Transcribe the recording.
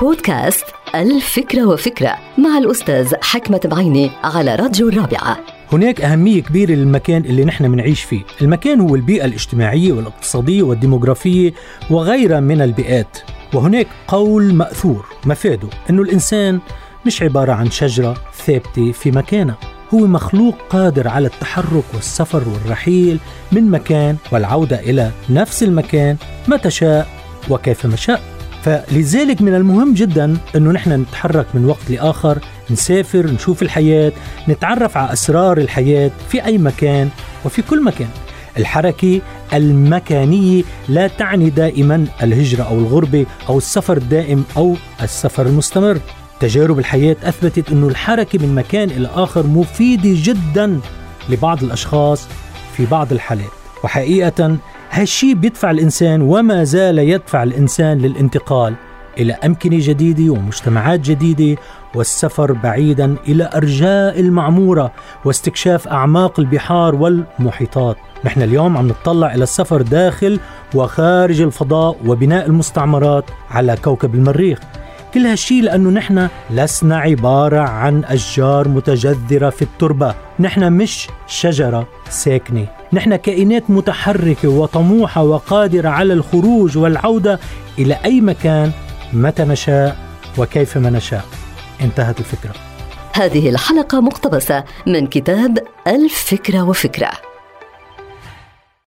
بودكاست الفكرة وفكرة مع الأستاذ حكمة بعيني على راديو الرابعة. هناك أهمية كبيرة للمكان اللي نحن بنعيش فيه. المكان هو البيئة الاجتماعية والاقتصادية والديموغرافية وغيرها من البيئات. وهناك قول مأثور مفاده أنه الإنسان مش عبارة عن شجرة ثابتة في مكانها. هو مخلوق قادر على التحرك والسفر والرحيل من مكان والعودة إلى نفس المكان متى شاء وكيفما شاء. فلذلك من المهم جدا إنه نحن نتحرك من وقت لآخر نسافر نشوف الحياة نتعرف على أسرار الحياة في أي مكان وفي كل مكان. الحركة المكانية لا تعني دائما الهجرة أو الغربة أو السفر الدائم أو السفر المستمر. تجارب الحياة أثبتت إنه الحركة من مكان إلى آخر مفيدة جدا لبعض الأشخاص في بعض الحالات. وحقيقه هالشي بيدفع الإنسان وما زال يدفع الإنسان للانتقال إلى أمكنة جديدة ومجتمعات جديدة والسفر بعيدا إلى أرجاء المعمورة واستكشاف أعماق البحار والمحيطات. نحن اليوم عم نطلع إلى السفر داخل وخارج الفضاء وبناء المستعمرات على كوكب المريخ. كل هالشي لأنه نحن لسنا عبارة عن أشجار متجذرة في التربة. نحن مش شجرة ساكنة. نحن كائنات متحركة وطموحة وقادرة على الخروج والعودة إلى أي مكان متى نشاء وكيفما نشاء. انتهت الفكرة. هذه الحلقة مقتبسة من كتاب الفكرة وفكرة.